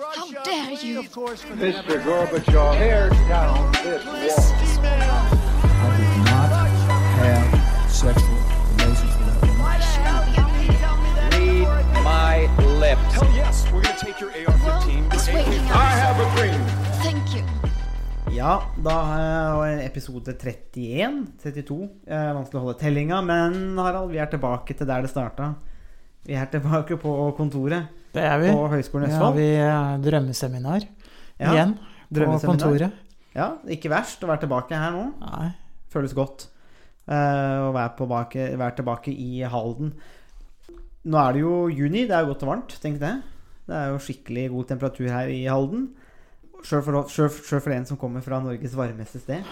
How dare you? Mr. Gorbachev, tear down this wall. I did not have sexual relations with that woman. Read my lips. Hell yes, we're gonna take your AR-15. It's I have a dream. Thank you. Ja, da er episode 31, 32. Eh, vanskelig å holde tellinga, men Harald, vi er tilbake til der det starta. Vi er tilbake på kontoret Det er vi. på Høgskolen i Ja, vi eh, drømmeseminar Ja, igjen på kontoret. Ja, ikke verst å være tilbake her nå. Nei. Føles godt uh, å være tilbake, være tilbake i Halden. Nå er det jo juni, det er jo godt og varmt, tenk det. Det er jo skikkelig god temperatur her i Halden. Sjøl for, selv, selv for en som kommer fra Norges varmeste sted.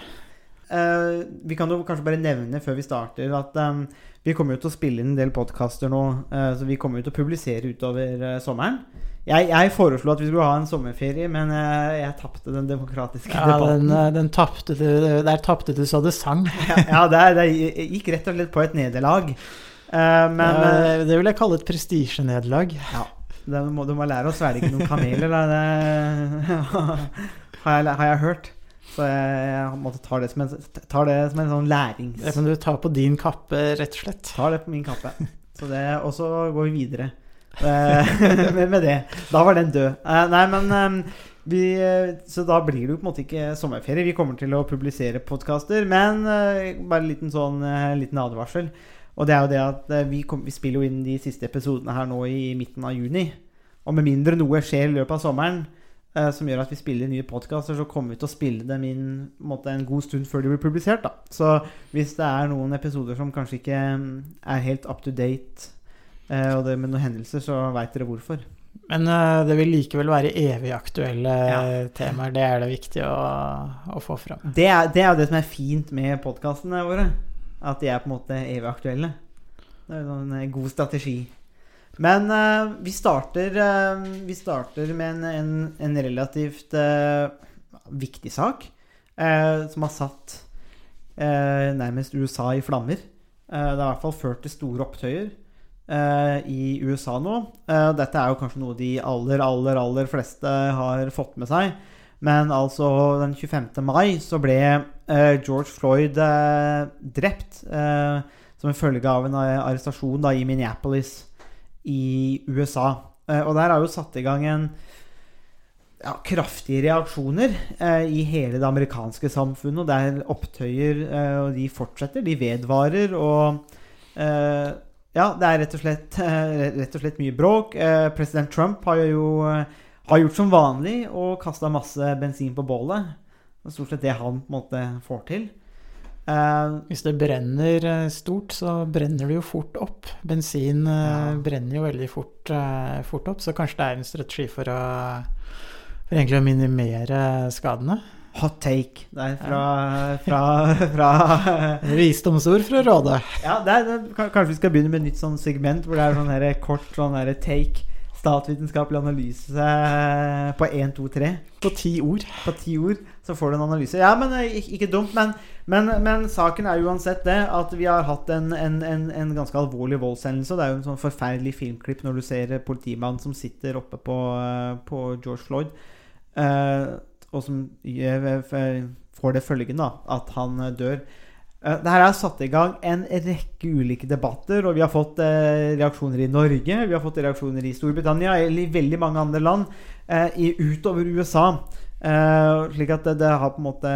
Eh, vi kan jo kanskje bare nevne før vi starter at um, vi kommer jo til å spille inn en del podkaster nå. Uh, så vi kommer jo til å publisere utover uh, sommeren. Jeg, jeg foreslo at vi skulle ha en sommerferie, men jeg tapte den demokratiske Ja, debatten. den, den tapte du Der tapte du så det sang. ja, det, det gikk rett og slett på et nederlag. Men eh, det vil jeg kalle et prestisjenederlag. ja, det må, du må lære å svelge noen kameler, da. Det har, jeg, har jeg hørt. Så jeg, måtte ta det som en, tar det som en sånn lærings... Det kan du ta på din kappe, rett og slett. Tar det på min kappe. Så det, og så går vi videre eh, med, med det. Da var den død. Eh, nei, men eh, vi, Så da blir det jo på en måte ikke sommerferie. Vi kommer til å publisere podkaster, men eh, bare en liten sånn liten advarsel. Og det er jo det at vi, kom, vi spiller jo inn de siste episodene her nå i midten av juni. Og med mindre noe skjer i løpet av sommeren som gjør at vi spiller nye podkaster, så kommer vi til å spille dem inn måte, en god stund før de blir publisert. da. Så hvis det er noen episoder som kanskje ikke mm, er helt up to date, eh, og det med noen hendelser, så veit dere hvorfor. Men eh, det vil likevel være evig aktuelle Ja. temaer. Det er det viktig å, å få fram. Det er, det er jo det som er fint med podkastene våre. At de er på en måte evig aktuelle. Det er en eh, god strategi. Men uh, vi, starter, uh, vi starter med en, en, en relativt uh, viktig sak. som har satt nærmest USA i flammer. Det har i hvert fall ført til store opptøyer i USA nå. Dette er jo kanskje noe de aller, aller, aller fleste har fått med seg. Men altså, den 25. mai så ble George Floyd drept som en følge av en arrestasjon da, i Minneapolis i USA. Eh, og der har jo satt i gang en ja, kraftige reaksjoner eh, i hele det amerikanske samfunnet. Og det er opptøyer, eh, og de fortsetter. De vedvarer. Og eh, ja, det er rett og slett, rett og slett mye bråk. Eh, president Trump har jo eh, har gjort som vanlig og kasta masse bensin på bålet. Det er stort sett det han på en måte får til. Eh, Hvis det brenner eh, stort, så brenner det jo fort opp. Bensin eh, Ja. brenner jo veldig fort, fort opp, så kanskje det er en strategi for å for egentlig å minimere skadene. hot take der fra, fra, fra Visdomsord fra Råde. Ja, det er, det, kanskje vi skal begynne med et nytt sånn segment hvor det er sånn kort sånn take. Statsvitenskapelig analyse på 1, 2, 3. På ti ord. På ti ord så får du en analyse. Ja, men eh, ikke, dumt. Men, men, men saken er uansett det at vi har hatt en, en, en, en ganske alvorlig voldshendelse. Det er jo en sånn forferdelig filmklipp når du ser politimannen som sitter oppe på, eh, på George Floyd, eh, og som får det følgende da, at han eh, dør. Eh, Det her har satt i gang en rekke ulike debatter, og vi har fått eh, reaksjoner i Norge, vi har fått reaksjoner i Storbritannia eller i veldig mange andre land eh, i, utover USA. Eh, slik at det, det har på en måte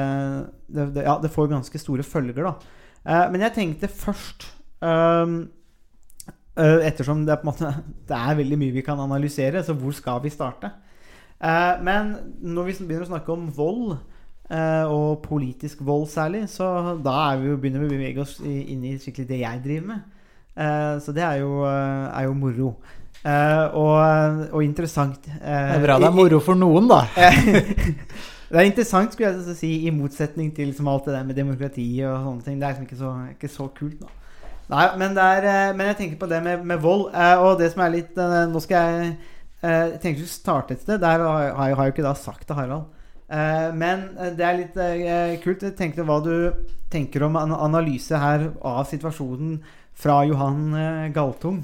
det, det, Ja, det får ganske store følger, da. Eh, men jeg tenkte først ehm, eh, Ettersom det, er måte, det er veldig mye vi kan analysere, så hvor skal vi starte? Men når vi begynner å snakke om vold, og politisk vold særlig, så da er vi jo, begynner vi å bevege oss i- inn i skikkelig det jeg driver med. Eh, så det er jo, eh, er jo moro. Eh, og, og interessant. Det er bra det er moro for noen, da. det er interessant, skulle jeg si, i motsetning til liksom alt det der med demokrati og sånne ting. Det er liksom ikke så, ikke så kult, da. Nei, men, det er, eh, men jeg tenker på det med, med vold. eh, og det som er litt eh, Nå skal jeg eh, Jeg tenker å starte et sted. Der har jeg, har jeg jo ikke da sagt til Harald. Eh, men eh, det er litt eh, kult. Jeg tenkte hva du tenker om en analyse her av situasjonen fra Johan Galtung.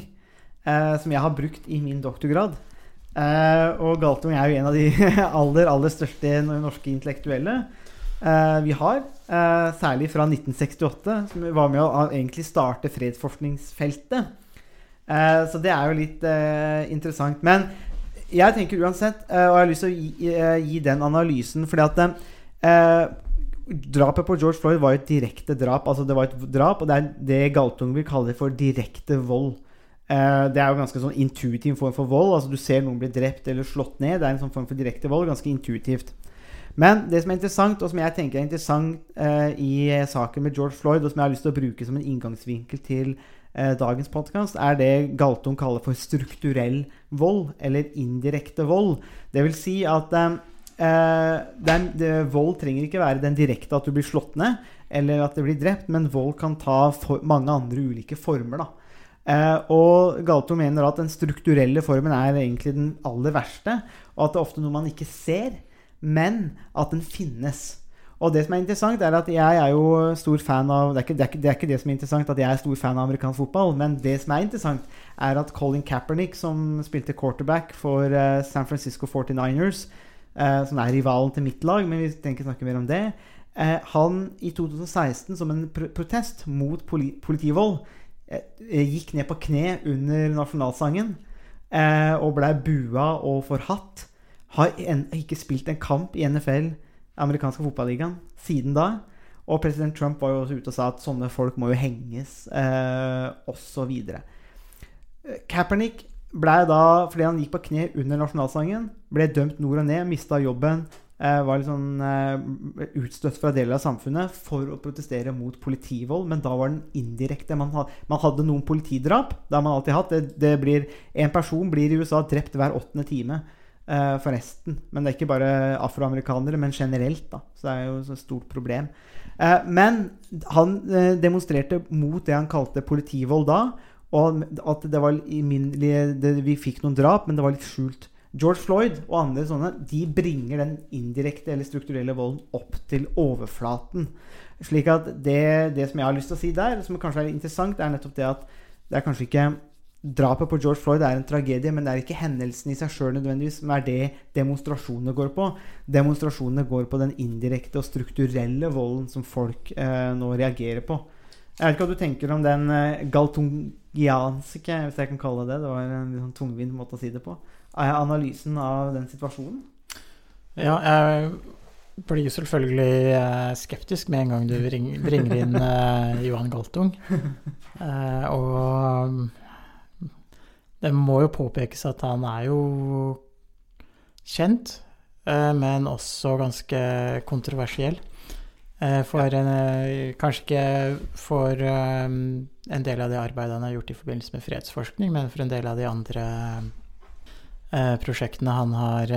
som jeg har brukt i min doktorgrad. Og Galtung er jo en av de aller, aller største norske intellektuelle vi har. Særlig fra 1968, som var med å egentlig starte fredsforskningsfeltet. Så det er jo litt interessant. Men jeg tenker uansett, eh, og jeg har lyst til å gi, eh, gi den analysen, fordi at eh, Drapet på George Floyd var et direkte drap. Altså det var et drap, og det er det Galtung vil kalle for direkte vold. Eh, det er jo ganske sånn intuitiv form for vold. Altså Du ser noen bli drept eller slått ned. Det er en sånn form for direkte vold. Ganske intuitivt. Men det som er interessant, og som jeg tenker er interessant eh, i saken med George Floyd, og som jeg har lyst til å bruke som en inngangsvinkel til dagens podkast, er det Galtung kaller for strukturell vold, eller indirekte vold. Det vil si at eh, eh, den, det, vold trenger ikke være den direkte at du blir slått ned, eller at det blir drept, men vold kan ta for mange andre ulike former. da. Eh, og Galtung mener at den strukturelle formen er egentlig den aller verste, og at det er ofte noe man ikke ser, men at den finnes. Og det som er interessant, er at jeg er jo stor fan av det er, ikke, det, er ikke, det er ikke det som er interessant at jeg er stor fan av amerikansk fotball, men det som er interessant, er at Colin Kaepernick, som spilte quarterback for uh, San Francisco 49ers, uh, som er rivalen til mitt lag, men vi trenger ikke snakke mer om det, uh, han i 2016, som en pr protest mot poli politivold, eh, gikk ned på kne under nasjonalsangen eh, og blei bua og forhatt. Har en, ikke spilt en kamp i NFL, amerikanske fotballigaen, siden da. Og president Trump var jo også ute og sa at sånne folk må jo henges, eh, osv. Kaepernick ble da, fordi han gikk på kne under nasjonalsangen, ble dømt nord og ned, mista jobben, eh, var litt sånn eh, utstøtt fra deler av samfunnet for å protestere mot politivold. Men da var den indirekte. Man, hadde, man hadde noen politidrap. Det har man alltid hatt. Det, det blir, en person blir i USA drept hver åttende time. Eh, forresten. Men det er ikke bare afroamerikanere, men generelt. da, Så det er jo et stort problem. Eh, men han eh, demonstrerte mot det han kalte politivold da. Og at det var det, vi fikk noen drap, men det var litt skjult. George Floyd og andre sånne de bringer den indirekte eller strukturelle volden opp til overflaten. Slik at det, det som jeg har lyst til å si der, som kanskje er interessant, er nettopp det at det er kanskje ikke Drapet på George Floyd er en tragedie, men det er ikke hendelsen i seg sjøl nødvendigvis som er det demonstrasjonene går på. Demonstrasjonene går på den indirekte og strukturelle volden som folk eh, nå reagerer på. Jeg vet ikke hva du tenker om den eh, galtungianske, hvis jeg kan kalle det det. var en sånn tungvint måte å si det på. Er analysen av den situasjonen? Ja, jeg blir selvfølgelig eh, skeptisk med en gang du ring, bringer inn eh, Johan Galtung. Eh, og det må jo påpekes at han er jo kjent, eh, men også ganske kontroversiell. Eh, For en, eh, kanskje ikke for en del av det arbeidet han har gjort i forbindelse med fredsforskning, men for en del av de andre prosjektene han har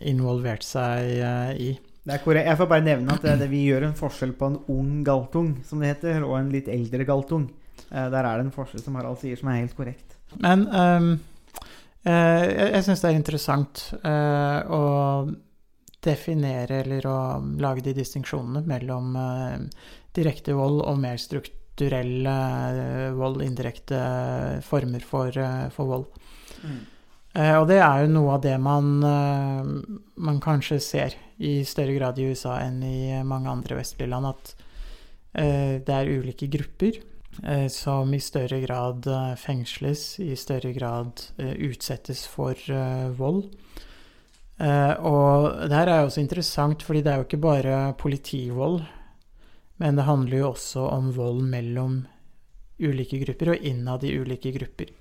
involvert seg i. Det er korrekt. Jeg får bare nevne at det, vi gjør en forskjell på en ung galtung, som det heter, og en litt eldre galtung. Der er det en forskjell som Harald sier, som er helt korrekt. Men um, eh, jeg, jeg syns det er interessant eh, å definere eller å lage de distinksjonene mellom eh, direkte vold og mer strukturell eh, vold, indirekte former for, eh, for vold. Eh, og det er jo noe av det man, man kanskje ser i større grad i USA enn i mange andre vestlige land, at det er ulike grupper som i større grad eh, fengsles, i større grad eh, utsettes for eh, vold. Eh, og det her er jo også interessant, fordi det er jo ikke bare politivold, men det handler jo også om vold mellom ulike grupper og innad i ulike grupper.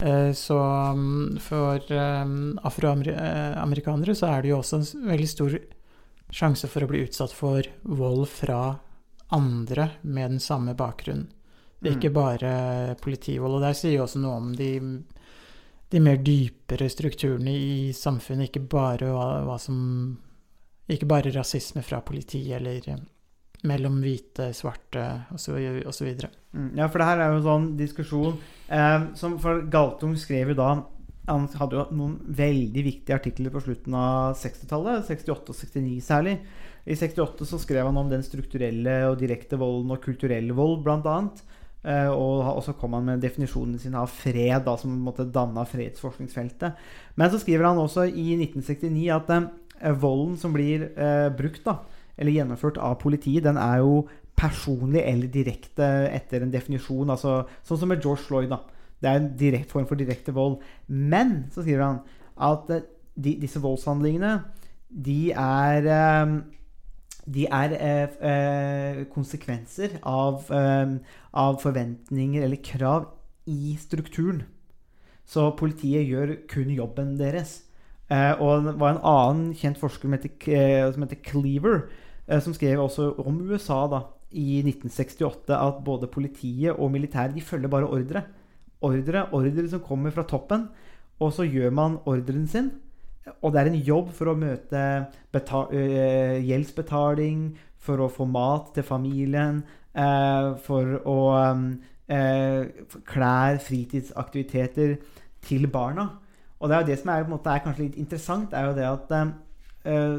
Eh, Så mm, for eh, afroamerikanere så er det jo også en veldig stor sjanse for å bli utsatt for vold fra andre med den samme bakgrunnen. Mm. ikke bare politivold. Og der sier jo også noe om de, de mer dypere strukturene i samfunnet, ikke bare hva, hva som Ikke bare rasisme fra politi eller eh, mellom hvite, svarte osv. Mm, Ja, for det her er jo en sånn diskusjon eh, som For Galtung skrev jo da Han hadde jo noen veldig viktige artikler på slutten av 60-tallet, 68 og 69 særlig. I 68 så skrev han om den strukturelle og direkte volden og kulturell vold, blant annet. Eh, og, så kom han med definisjonen sin av fred, da, som måtte danna fredsforskningsfeltet. Men så skriver han også i 1969 at eh, volden som blir eh, brukt, da, eller gjennomført av politiet, den er jo personlig eller direkte etter en definisjon. Altså, sånn som med George Floyd. da. Det er en direkt form for direkte vold. Men så skriver han at eh, de, disse voldshandlingene de er eh, de er eh, eh, konsekvenser av, eh, av forventninger eller krav i strukturen. Så politiet gjør kun jobben deres. Eh, og det var en annen kjent forsker som heter, eh, som heter Cleaver, eh, som skrev også om USA da, i 1968 at både politiet og militæret de følger bare ordre. Ordre, ordre som kommer fra toppen. Og så gjør man ordren sin. Og det er en jobb for å møte øh, gjeldsbetaling, for å få mat til familien, eh, for å eh, klær, fritidsaktiviteter til barna. Og det er jo det som er, måte, er kanskje litt interessant, er jo det at eh,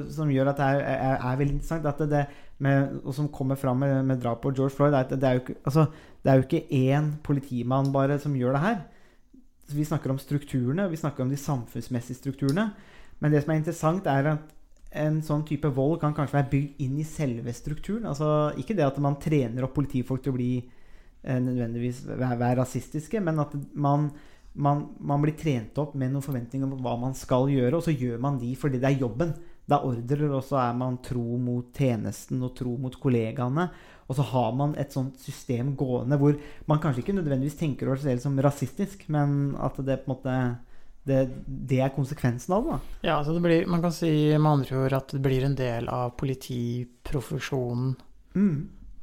Som gjør at det er, er, er veldig interessant, at det, med, og som kommer fram med, med drapet på George Floyd, er at det er jo ikke, altså, det er jo ikke én politimann bare som gjør det her. Vi snakker om strukturene, vi snakker om de samfunnsmessige strukturene. Men det som er interessant, er at en sånn type vold kan kanskje være bygd inn i selve strukturen. Altså, ikke det at man trener opp politifolk til å bli eh, nødvendigvis være, være rasistiske, men at man, man, man, blir trent opp med noen forventninger om hva man skal gjøre, og så gjør man de fordi det er jobben. Det er ordrer, og så er man tro mot tjenesten og tro mot kollegaene. Og så har man et sånt system gående hvor man kanskje ikke nødvendigvis tenker over seg selv som rasistisk, men at det på en måte det, det, er konsekvensen av det. da. Ja, så det blir, Man kan si med andre ord at det blir en del av politiprofesjonen. Mm.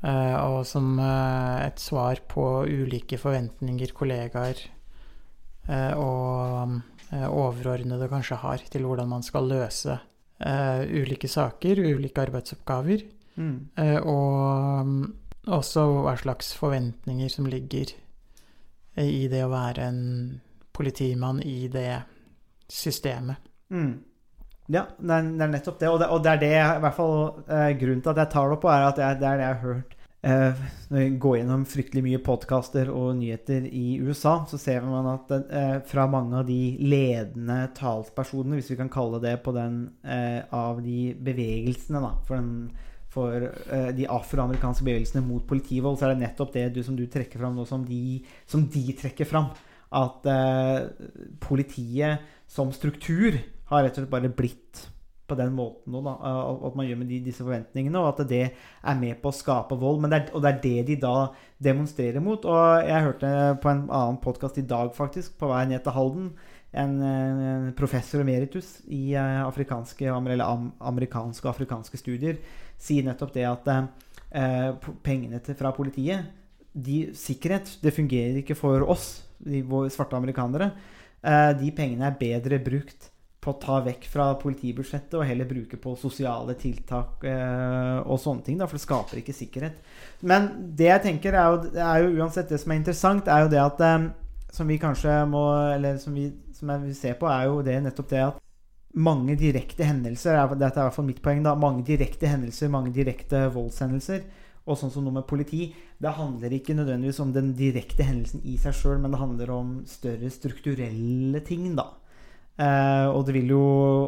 Eh, og som eh, et svar på ulike forventninger kollegaer eh, og overordnede kanskje har til hvordan man skal løse eh, ulike saker, ulike arbeidsoppgaver. Mm. Eh, og um, også hva slags forventninger som ligger i det å være en politimann i det systemet. Mm. Ja, det er, det er, nettopp det. Og, det. og det, er det i hvert fall eh, grunnen til at jeg tar det opp, er at det er det jeg har hørt eh, Når vi går gjennom fryktelig mye podkaster og nyheter i USA, så ser man at eh, fra mange av de ledende talspersonene, hvis vi kan kalle det på den, eh, av de bevegelsene da, for, den, for eh, de afroamerikanske bevegelsene mot politivold, så er det nettopp det du, som du trekker fram nå, som de, som de trekker fram at eh, politiet som struktur har rett og slett bare blitt på den måten nå, da, at man gjør med de, disse forventningene, og at det er med på å skape vold. Det er, og det er det de da demonstrerer mot. Og jeg hørte på en annen podkast i dag, faktisk, på vei ned til Halden, en, en professor emeritus i uh, afrikanske, eller am, amerikanske og afrikanske studier sier nettopp det at eh, pengene til, fra politiet de, Sikkerhet, det fungerer ikke for oss de svarte amerikanere, eh, de pengene er bedre brukt på å ta vekk fra politibudsjettet og heller bruke på sosiale tiltak eh, og sånne ting. Da, for det skaper ikke sikkerhet. Men det jeg tenker, er jo, er jo uansett det som er interessant, er jo det at eh, Som vi kanskje må Eller som vi, som jeg vil se på, er jo det nettopp det at mange direkte hendelser Dette er i hvert fall mitt poeng. da, Mange direkte hendelser, mange direkte voldshendelser og sånn som noe med politi, det handler ikke nødvendigvis om den direkte hendelsen i seg sjøl, men det handler om større strukturelle ting, da. Eh, og det vil jo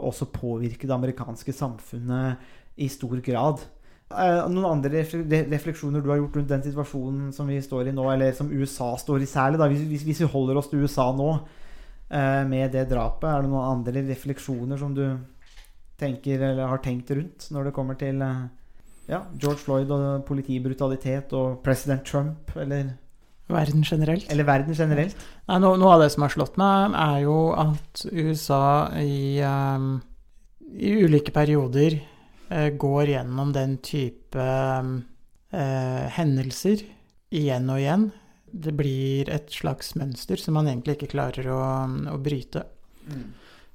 også påvirke det amerikanske samfunnet i stor grad. Eh, noen andre refleksjoner du har gjort rundt den situasjonen som vi står i nå, eller som USA står i særlig, da, hvis, hvis vi holder oss til USA nå eh, med det drapet, er det noen andre refleksjoner som du tenker eller har tenkt rundt når det kommer til eh, ja, George Floyd og politibrutalitet og president Trump, eller Verden generelt. Eller verden generelt. Nei, no, noe av det som har slått meg, er jo at USA i, um, i ulike perioder uh, går gjennom den type um, uh, hendelser igjen og igjen. Det blir et slags mønster som man egentlig ikke klarer å, å bryte. Mm.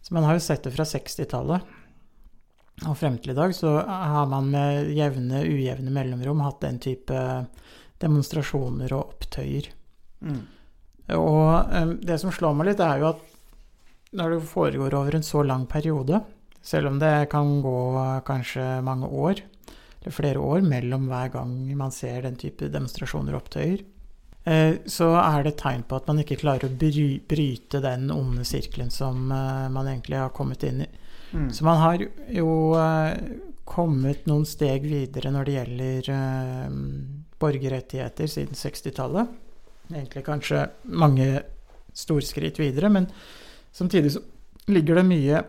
Så man har jo sett det fra 60-tallet. Og frem til i dag så har man med jevne, ujevne mellomrom hatt den type demonstrasjoner og opptøyer. Mm. Og um, det som slår meg litt, er jo at når det foregår over en så lang periode, selv om det kan gå kanskje mange år, eller flere år mellom hver gang man ser den type demonstrasjoner og opptøyer, eh, så er det et tegn på at man ikke klarer å bry, bryte den onde sirkelen som eh, man egentlig har kommet inn i. Mm. Så man har jo eh, kommet noen steg videre når det gjelder eh, borgerrettigheter siden 60-tallet. Egentlig kanskje mange storskritt videre, men samtidig så ligger det mye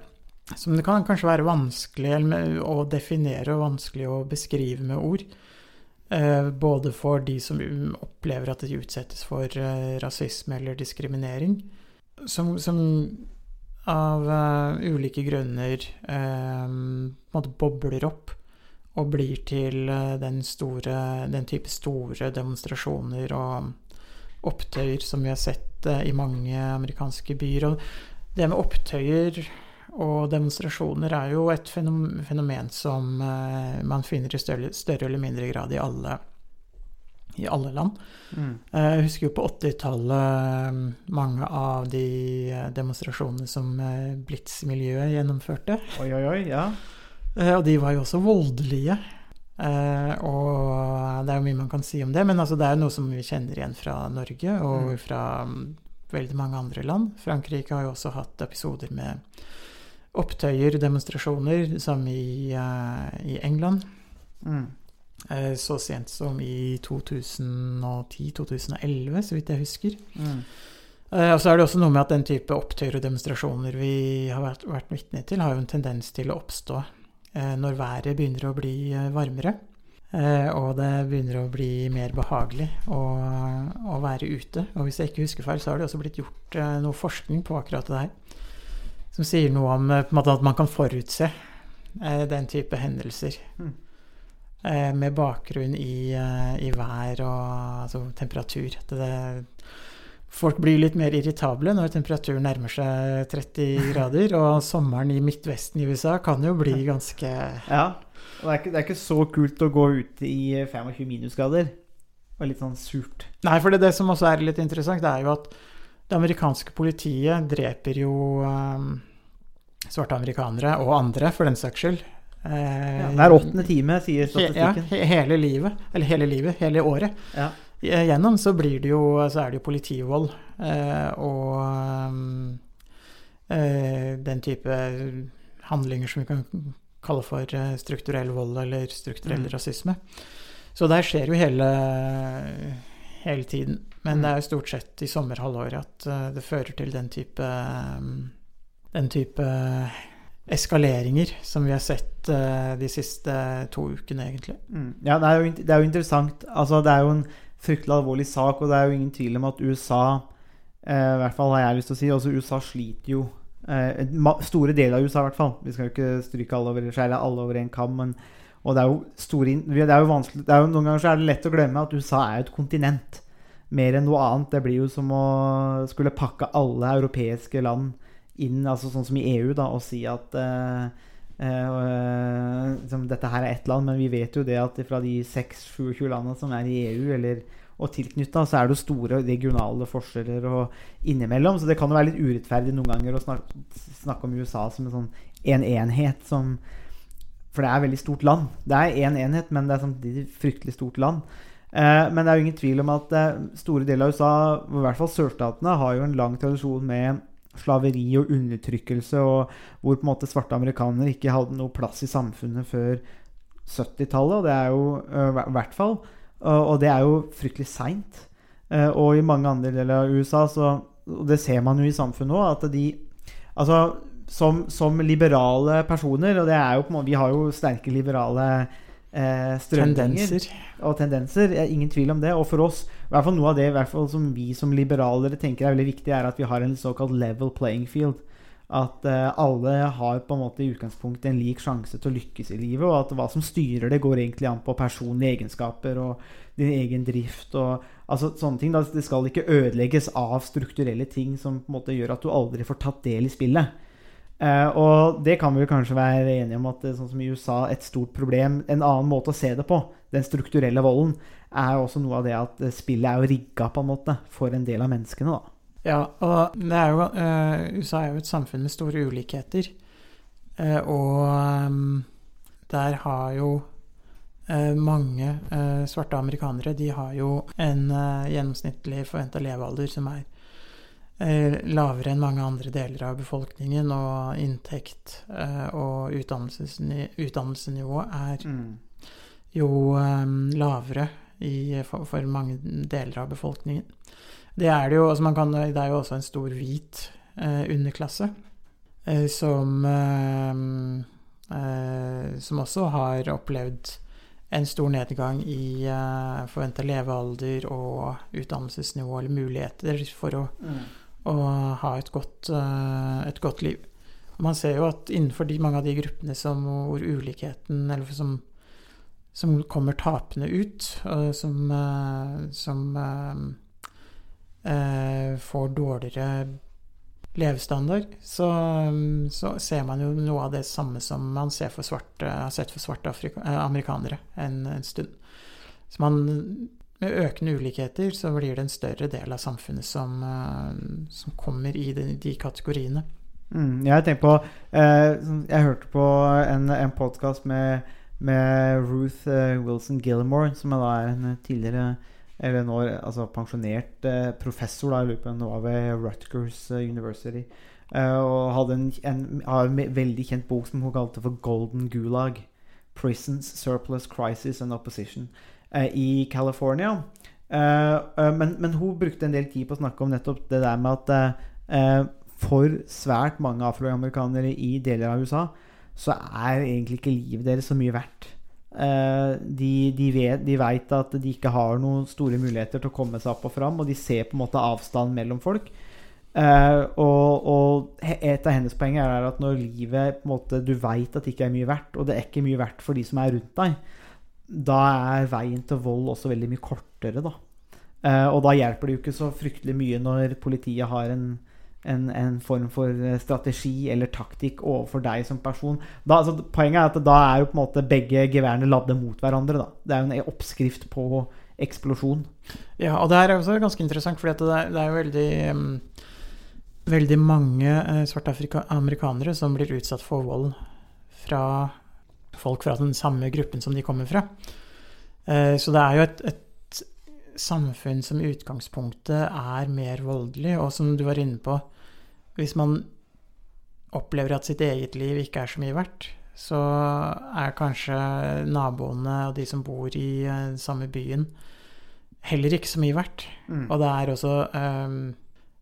som det kan kanskje være vanskelig å definere og vanskelig å beskrive med ord. Eh, både for de som opplever at de utsettes for rasisme eller diskriminering, som, som av uh, ulike grunner uh, bobler opp og blir til uh, den, store, den type store demonstrasjoner og opptøyer som vi har sett i mange amerikanske byer. Og det med opptøyer og demonstrasjoner er jo et fenom- fenomen som man finner i større, større eller mindre grad i alle, i alle land. Mm. Eh, Jeg husker jo på 80-tallet mange av de eh, demonstrasjonene som eh, Blitz-miljøet gjennomførte. Oi, oi, oi. Ja. Eh, Og de var jo også voldelige. Eh, og det er jo mye man kan si om det, men altså det er jo noe som vi kjenner igjen fra Norge og Mm. fra mm, veldig mange andre land. Frankrike har jo også hatt episoder med opptøyer, demonstrasjoner, som i, eh, i England. Mm. Eh, Så sent som i 2010-2011, så vidt jeg husker. Mm. Eh, Og så er det også noe med at den type opptøyer og demonstrasjoner vi har vært, vært vitne til, har jo en tendens til å oppstå eh, når været begynner å bli varmere. Og det begynner å bli mer behagelig å, å være ute. Og hvis jeg ikke husker feil, så har det også blitt gjort noe forskning på akkurat det her. Som sier noe om måte at man kan forutse den type hendelser. Mm. Eh, med bakgrunn i, eh, i vær og altså, temperatur. At det, folk blir litt mer irritable når temperaturen nærmer seg 30 grader. Og sommeren i Midtvesten i USA kan jo bli ganske Ja. Og det er, ikke, det er ikke så kult å gå ute i 25 minusgrader. Og litt sånn surt. Nei, for det, det som også er litt interessant, det er jo at det amerikanske politiet dreper jo um, svarte amerikanere, og andre for den saks skyld. Eh, hver åttende time, sier he, ja, hele livet. Eller hele livet, hele året. Ja. Gjennom så blir det jo Så er det jo politivold eh, og um, eh, den type handlinger som vi kan kalle for eh, strukturell vold eller strukturell Mm. rasisme. Så der skjer jo hele, hele tiden. Men Mm. det er jo stort sett i sommerhalvåret at eh, det fører til den type um, den type eskaleringer som vi har sett uh, de siste to ukene, egentlig. Mm. Ja, det er, jo, det er jo interessant. Altså, det er jo en fryktelig alvorlig sak, og det er jo ingen tvil om at USA uh, I hvert fall har jeg lyst til å si også USA sliter jo uh, Store deler av USA, i hvert fall. Vi skal jo ikke stryke alle over, alle over en kam, men og det er jo store det er jo vanskelig det er jo, Noen ganger er det lett å glemme at USA er et kontinent. Mer enn noe annet. Det blir jo som å skulle pakke alle europeiske land inn, altså sånn som i EU, da, og si at uh, uh, liksom, dette her er ett land, men vi vet jo det at fra de 6-27 landene som er i EU, eller, og tilknytta, så er det store regionale forskjeller og innimellom. Så det kan jo være litt urettferdig noen ganger å snakke, snakke om USA som en sånn en enhet som For det er et veldig stort land. Det er én en enhet, men det er samtidig et fryktelig stort land. Uh, men det er jo ingen tvil om at store deler av USA, i hvert fall sørstatene, har jo en lang tradisjon med slaveri og undertrykkelse, og hvor på en måte svarte amerikanere ikke hadde noe plass i samfunnet før 70-tallet. Og det er jo i hvert fall. Og, og det er jo fryktelig seint. Uh, og i mange andre deler av USA, så, og det ser man jo i samfunnet òg, at de Altså som, som liberale personer, og det er jo på en måte Vi har jo sterke liberale eh, strømninger Tendenser. og tendenser. eh, Ingen tvil om det. Og for oss, i hvert fall noe av det fall som vi som liberalere tenker er veldig viktig, er at vi har en såkalt level playing field. At uh, alle har på en måte i utgangspunktet en lik sjanse til å lykkes i livet, og at hva som styrer det, går egentlig an på personlige egenskaper og din egen drift og altså sånne ting. Da, det skal ikke ødelegges av strukturelle ting som på en måte gjør at du aldri får tatt del i spillet. Uh, og det kan vi jo kanskje være enige om at sånn som i USA, et stort problem En annen måte å se det på, den strukturelle volden, er jo også noe av det at spillet er jo rigga på en måte for en del av menneskene. da. Ja, og det er jo, uh, USA er jo et samfunn med store ulikheter. Uh, og um, der har jo uh, mange svarte amerikanere de har jo en gjennomsnittlig forventa levealder som er lavere enn mange andre deler av befolkningen, og inntekt og utdannelsesni utdannelsesnivå er Mm. jo um, lavere i, for, for mange deler av befolkningen. Det er det jo, altså man kan, det er jo også en stor hvit eh, underklasse eh, som eh, eh, Som også har opplevd en stor nedgang i eh, forventa levealder og utdannelsesnivå eller muligheter for å, Mm. å ha et godt, eh, et godt liv. Man ser jo at innenfor de, mange av de gruppene som, hvor ulikheten eller som, som kommer tapende ut, og som, eh, som eh, eh, får dårligere levestandard, så, så ser man jo noe av det samme som man for svarte, har sett for svarte afrika, eh, amerikanere en, en stund. Så man, med økende ulikheter så blir det en større del av samfunnet som, som kommer i de, de kategoriene. Mm, jeg tenker på eh, Jeg hørte på en, en podkast med, med Ruth eh, Wilson Gilmore, som da er en tidligere Eller nå altså pensjonert eh, professor, da, jeg lurer på ved Rutgers eh, University. Eh, og hadde en, en, en veldig kjent bok som hun kalte for Golden Gulag. Prisons, Surplus, Crisis and Opposition eh, i California. Eh, eh, men, men hun brukte en del tid på å snakke om nettopp det der med at eh, eh, for svært mange afroamerikanere i deler av USA så er egentlig ikke livet deres så mye verdt. Eh, de, de, vet, de vet at de ikke har noen store muligheter til å komme seg opp og fram, og de ser på en måte avstand mellom folk. Uh, og, og et av hennes poeng er at når livet på en måte, du vet at det ikke er mye verdt, og det er ikke mye verdt for de som er rundt deg, da er veien til vold også veldig mye kortere, da. Uh, og da hjelper det jo ikke så fryktelig mye når politiet har en, en, en form for eh, strategi eller taktikk overfor deg som person. Da, altså, poenget er at da er jo på en måte begge geværene ladde mot hverandre. Da. Det er jo en oppskrift på eksplosjon. Ja, og det er også ganske interessant, for det, det er jo veldig um, Veldig mange eh, svarte amerikanere som blir utsatt for vold fra folk fra den samme gruppen som de kommer fra. Eh, så det er jo et, et samfunn som i utgangspunktet er mer voldelig, og som du var inne på Hvis man opplever at sitt eget liv ikke er så mye verdt, så er kanskje naboene og de som bor i den samme byen, heller ikke så mye verdt. Mm. Og det er også um,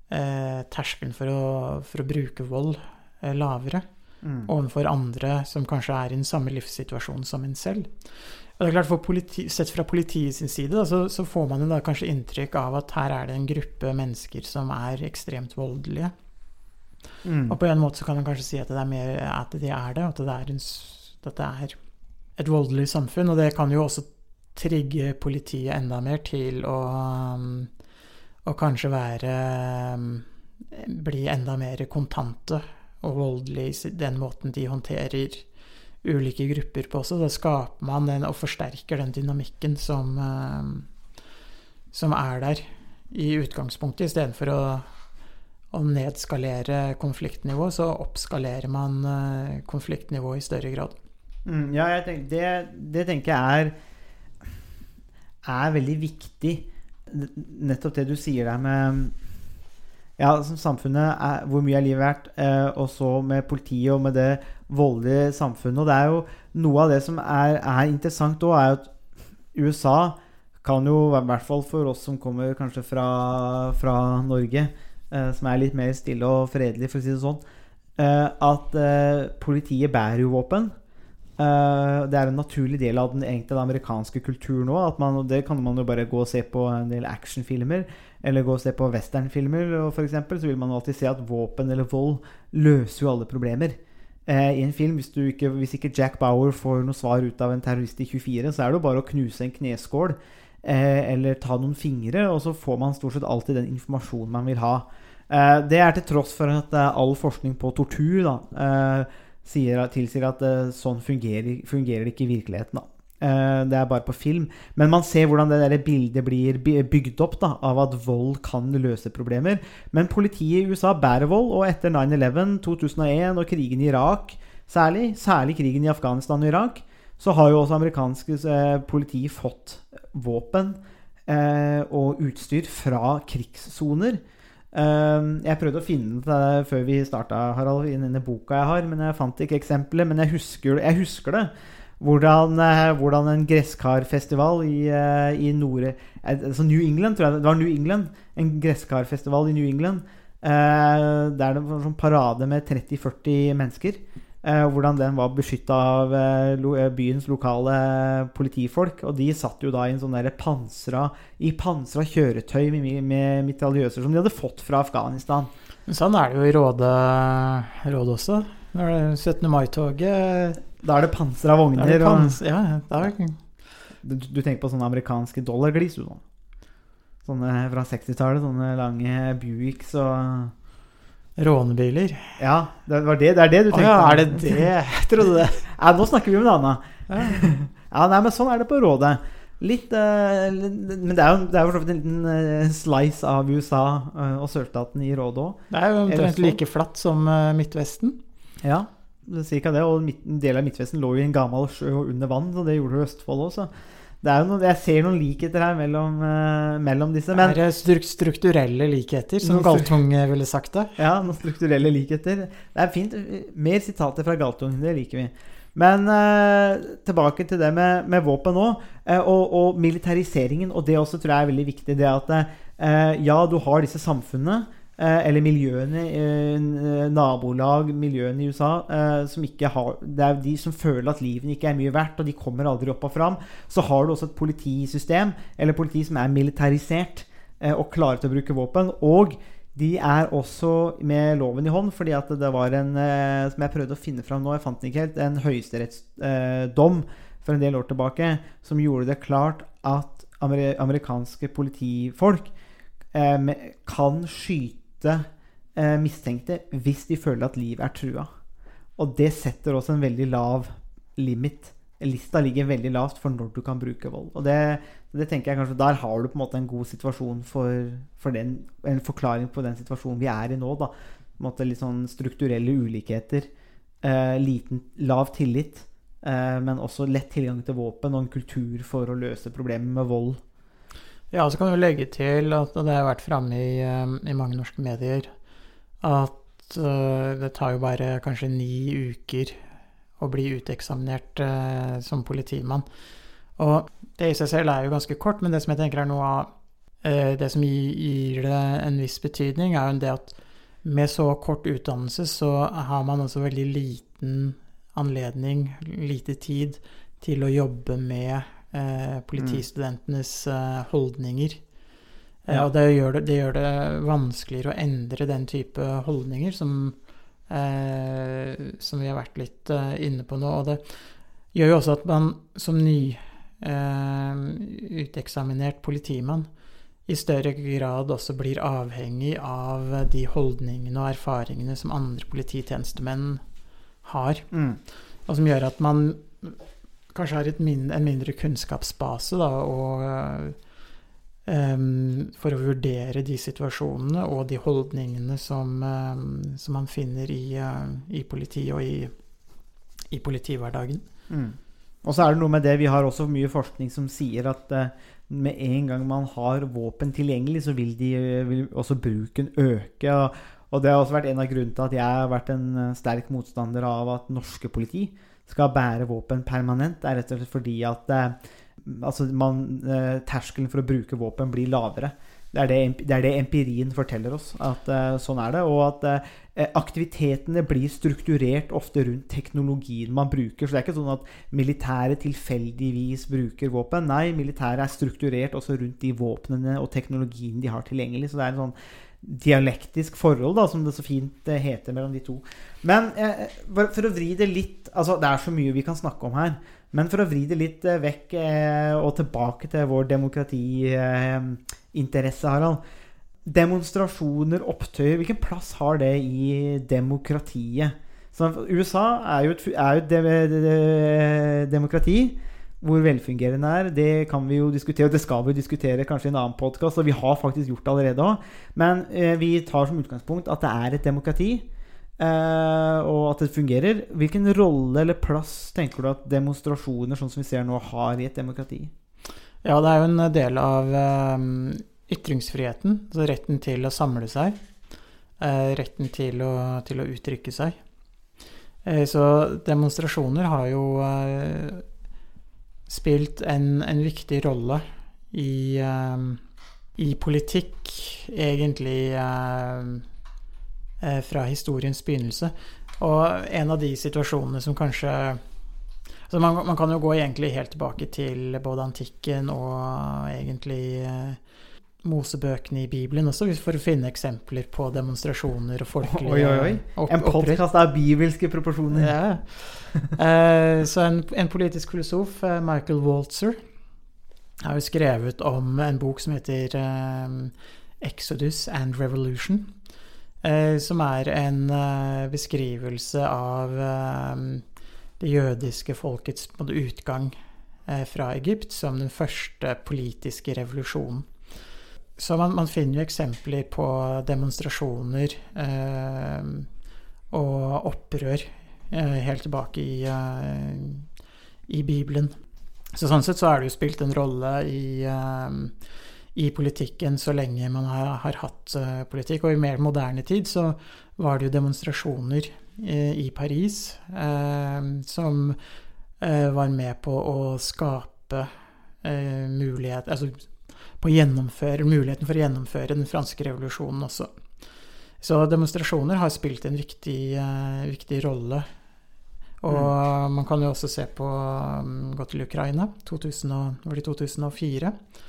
eh, terskelen for å, for å bruke vold eh, lavere Mm. overfor andre som kanskje er i den samme livssituasjon som en selv. Og det er klart for politi, Sett fra politiet sin side da, så, så får man jo da kanskje inntrykk av at her er det en gruppe mennesker som er ekstremt voldelige. Mm. Og på en måte så kan man kanskje si at det er mer at de er det, at det er, en, at det er et voldelig samfunn. Og det kan jo også trigge politiet enda mer til å, og å kanskje være um, Bli enda mer kontante og voldelige i den måten de håndterer ulike grupper på også. Da skaper man den og forsterker den dynamikken som, um, som er der i utgangspunktet, istedenfor å å nedskalere konfliktnivå, så oppskalerer man konfliktnivå konfliktnivået i større grad. Mm, ja, jeg tenk, det, det tenker jeg er er veldig viktig. Nettopp det du sier der med Ja, som samfunnet er, Hvor mye er livet verdt? Eh, og så med politiet og med det voldelige samfunnet. Og det er jo noe av det som er, er interessant òg, er at USA kan jo, i hvert fall for oss som kommer kanskje fra, fra Norge, eh, som er litt mer stille og fredelig, for å si det sånn, eh, at eh, politiet bærer jo våpen. Eh, det er en naturlig del av den, egentlig, amerikanske kulturen og Det kan man jo bare gå og se på en del actionfilmer, eller gå og se på westernfilmer, f.eks., så vil man alltid se at våpen eller vold løser jo alle problemer. Eh, I en film, hvis, ikke, hvis ikke Jack Bauer får noe svar ut av en terrorist i 24, så er det jo bare å knuse en kneskål eh, eller ta noen fingre, og så får man stort sett alltid den informasjonen man vil ha. Eh, det er til tross for at eh, all forskning på tortur da, eh, sier, tilsier at sånn fungerer, fungerer det ikke i virkeligheten. Da. Det er bare på film. Men man ser hvordan det der bildet blir bygd opp da, av at vold kan løse problemer. Men politiet i USA bærer vold, og etter 9-11, 2001 og krigen i Irak særlig, særlig krigen i Afghanistan og Irak, så har jo også amerikansk politi fått våpen eh, og utstyr fra krigssoner. Eh, jeg prøvde å finne det før vi starta, Harald, i denne boka jeg har, men jeg fant ikke eksempelet. Men jeg husker, jeg husker det. Hvordan, eh, hvordan en gresskarfestival i, eh, i Nord... Altså New England, tror jeg. Det var New England. En gresskarfestival i New England. Eh, der det var en sånn parade med 30-40 mennesker. Eh, hvordan den var beskytta av eh, eh, byens lokale politifolk. Og de satt jo da i en sånn pansra, i pansra kjøretøy med, med mitraljøser som de hadde fått fra Afghanistan. Men Sånn er det jo i Råde, Råde også. Når det er 17. mai-toget Da er det pansra vogner. er det og- Ja, det Du, du tenker på sånne amerikanske dollarglis, du. Sånn. Sånne fra 60-tallet. Sånne lange Buicks og rånebiler. Ja, det, var det, det er det du Å tenker ja, er det det? Jeg trodde det. Ja, nå snakker vi om det annet. Ja. Ja, nei, men sånn er det på Rådet. Litt, uh, litt Men det er jo for så vidt en liten eh, slice av USA uh, og sørstaten i Rådet òg. Det er jo omtrent like flatt som uh, Midtvesten. Ja, cirka det. Og en del av Midtvesten lå jo i en gammel sjø og under vann, så det gjorde jo Østfold er jo noe, jeg ser noen likheter her mellom, uh, mellom disse. Men det er struk strukturelle likheter, som Galtung eh, ville sagt det. Ja, noen strukturelle likheter. Det er fint. Mer sitater fra Galtung. Det liker vi. Men uh, tilbake til det med, med våpen nå, uh, og, og militariseringen. Og det også tror jeg er veldig viktig. Det at ja, du har disse samfunnene, eller miljøene, eh, nabolag, miljøene i USA, eh, som ikke har Det er de som føler at livene ikke er mye verdt, og de kommer aldri opp og fram. Så har du også et politisystem, eller politi som er militarisert eh, og klare til å bruke våpen. Og de er også med loven i hånd, fordi at det var en eh, Som jeg prøvde å finne fram nå, jeg fant den ikke helt. En høyesterettsdom eh, for en del år tilbake som gjorde det klart at amerikanske politifolk eh, kan skyte eh, mistenkte hvis de føler at livet er trua. Og det setter også en veldig lav limit. Lista ligger veldig lavt for når du kan bruke vold. Og det, det tenker jeg kanskje Der har du på en måte en god situasjon for, for den, en forklaring på den situasjonen vi er i nå. da på en måte Litt sånn strukturelle ulikheter. Eh, liten, lav tillit. Eh, men også lett tilgang til våpen og en kultur for å løse problemer med vold. Ja, så kan du legge til at det har vært framme i, eh, i mange norske medier, at eh, det tar jo bare kanskje ni uker å bli uteksaminert eh, som politimann. Og det i seg selv er jo ganske kort, men det som jeg tenker er noe av det som gir det en viss betydning, er jo det at med så kort utdannelse så har man også veldig liten anledning, lite tid, til å jobbe med eh, politistudentenes eh, holdninger. Eh, Ja. Og det gjør det, det gjør det vanskeligere å endre den type holdninger som, eh, som vi har vært litt inne på nå. Og det gjør jo også at man som ny eh, uteksaminert politimann i større grad også blir avhengig av de holdningene og erfaringene som andre polititjenestemenn har. Mm. Og som gjør at man kanskje har et min en mindre kunnskapsbase da, og, um, for å vurdere de situasjonene og de holdningene som, um, som man finner i, uh, i politiet og i, i politihverdagen. Mm. Og så er det noe med det, vi har også mye forskning som sier at uh, med en gang man har våpen tilgjengelig, så vil, de, vil også bruken øke. Og, og det har også vært en av grunnene til at jeg har vært en sterk motstander av at norske politi skal bære våpen permanent. Det er rett og slett fordi at eh, altså man, eh, terskelen for å bruke våpen blir lavere. Det er det, det er det empirien forteller oss. At uh, sånn er det. Og at uh, aktivitetene blir strukturert ofte rundt teknologien man bruker. Så det er ikke sånn at militæret tilfeldigvis bruker våpen. Nei, militæret er strukturert også rundt de våpnene og teknologien de har tilgjengelig. Så det er en sånn dialektisk forhold, da, som det så fint heter mellom de to. Men uh, for å vri det litt Altså, det er så mye vi kan snakke om her. Men for å vri det litt eh, vekk eh, og tilbake til vår demokratiinteresse, Harald. Demonstrasjoner, opptøyer, hvilken plass har det i demokratiet? Så USA er jo et, er jo et de, de, de, demokrati. Hvor velfungerende er, det kan vi jo diskutere. Og det skal vi diskutere kanskje i en annen podkast, og vi har faktisk gjort det allerede òg. Men eh, vi tar som utgangspunkt at det er et demokrati. Eh, og at det fungerer. Hvilken rolle eller plass tenker du at demonstrasjoner sånn som vi ser nå, har i et demokrati? Ja, det er jo en del av eh, ytringsfriheten. Altså retten til å samle seg. eh, retten til å, til å uttrykke seg. Eh, så demonstrasjoner har jo spilt en, en viktig rolle i, eh, i politikk, egentlig eh, eh, fra historiens begynnelse. Og en av de situasjonene som kanskje altså man, man kan jo gå egentlig helt tilbake til både antikken og egentlig eh, Mosebøkene i Bibelen også, for å finne eksempler på demonstrasjoner og folkelige Oi, oi, oi. En podkast av bibelske proporsjoner. Ja. Eh, så en, en politisk filosof, eh, Michael Waltzer, har jo skrevet om en bok som heter eh, Exodus and Revolution. Eh, som er en eh, beskrivelse av eh, det jødiske folkets utgang fra Egypt som den første politiske revolusjonen. Så man, man finner jo eksempler på demonstrasjoner eh, og opprør eh, helt tilbake i, eh, i Bibelen. Så sånn sett så er det jo spilt en rolle i, i politikken så lenge man har, har hatt uh, politikk. Og i mer moderne tid så var det jo demonstrasjoner uh, i Paris uh, som var med på å skape mulighet Altså på muligheten for å gjennomføre den franske revolusjonen også. Så demonstrasjoner har spilt en viktig, viktig rolle. Og man kan jo også se på um, Gå til Ukraina, 2000, og- var det 2004, eh,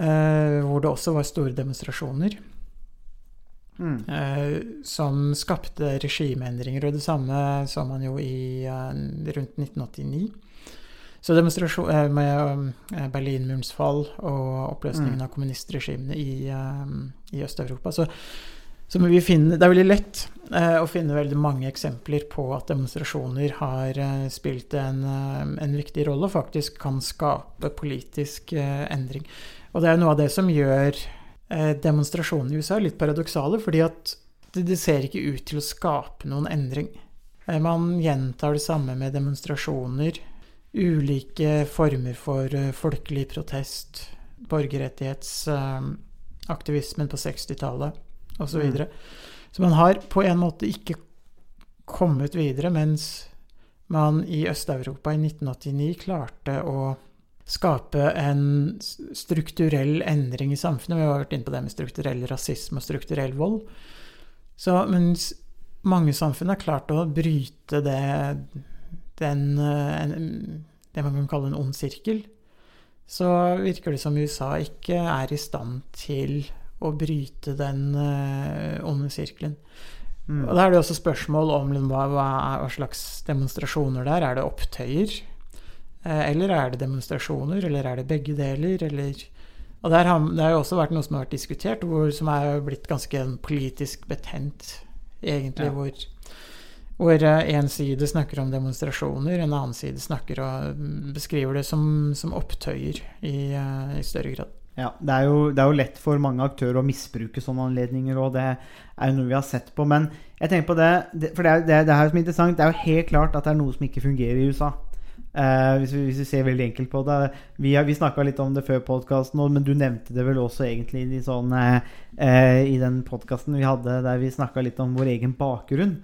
hvor det også var store demonstrasjoner. Mm. Eh, som skapte regimeendringer, og det samme så man jo i eh, rundt 1989. Så demonstrasjon eh, med eh, Berlinmurens fall og oppløsningen Mm. av kommunistregimene i, eh, i Øst-Europa. Så, så må vi finne, det er veldig lett eh, å finne veldig mange eksempler på at demonstrasjoner har eh, spilt en, eh, en viktig rolle og faktisk kan skape politisk eh, endring. Og det er noe av det som gjør eh, demonstrasjonene i USA litt paradoksale, fordi at det, ser ikke ut til å skape noen endring. Eh, Man gjentar det samme med demonstrasjoner, ulike former for eh, folkelig protest, borgerrettighetsaktivismen på 60-tallet osv. Så, videre. så man har på en måte ikke kommet videre, mens man i Øst-Europa i 1989 klarte å skape en strukturell endring i samfunnet. Vi har vært inne på det med strukturell rasisme og strukturell vold. Så mens mange samfunn har klart å bryte det, den, eh, en, det man kan kalle en ond sirkel, så virker det som USA ikke er i stand til å bryte den eh, onde sirkelen. Mm. Og da er det også spørsmål om liksom, hva, hva, hva slags demonstrasjoner det er. Er det opptøyer? Eh, Eller er det demonstrasjoner? Eller er det begge deler? Eller Og har, det har jo også vært noe som har vært diskutert, hvor, som er blitt ganske politisk betent, egentlig. Ja. Hvor, hvor en side snakker om demonstrasjoner, en annen side snakker og mm, beskriver det som, som opptøyer i, eh, i større grad. Ja, det er, jo, det er jo lett for mange aktører å misbruke sånne anledninger, og det er jo noe vi har sett på. Men jeg tenker på det, det for det er, det, er, det er som er interessant, det er jo helt klart at det er noe som ikke fungerer i USA. Eh, hvis, vi, hvis vi ser veldig enkelt på det. Vi, har- vi snakka litt om det før podkasten, men du nevnte det vel også egentlig i, sånn, uh, i den podkasten vi hadde der vi snakka litt om vår egen bakgrunn.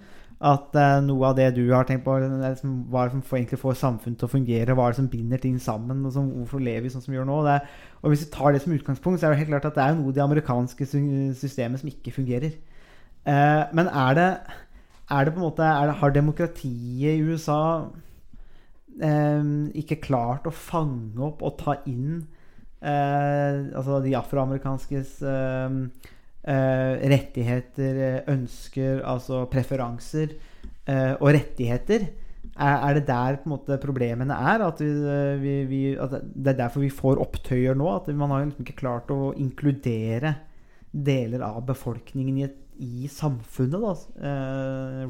At noe av det du har tenkt på, liksom, hva er det som får, egentlig får samfunnet til å fungere? Hva er det som binder ting sammen? Og så, hvorfor lever vi sånn som vi gjør nå? Det og Hvis vi tar det som utgangspunkt, så er det helt klart at det er noe i det amerikanske systemet som ikke fungerer. Men er det, er det på en måte det, Har demokratiet i USA ikke klart å fange opp og ta inn eh, altså de afroamerikanskes eh, eh, rettigheter, ønsker, altså preferanser eh, og rettigheter? Er, det der måte problemene er? At, vi, vi, at det er derfor vi får opptøyer nå? At man har liksom ikke klart å inkludere deler av befolkningen i, et, i samfunnet, da,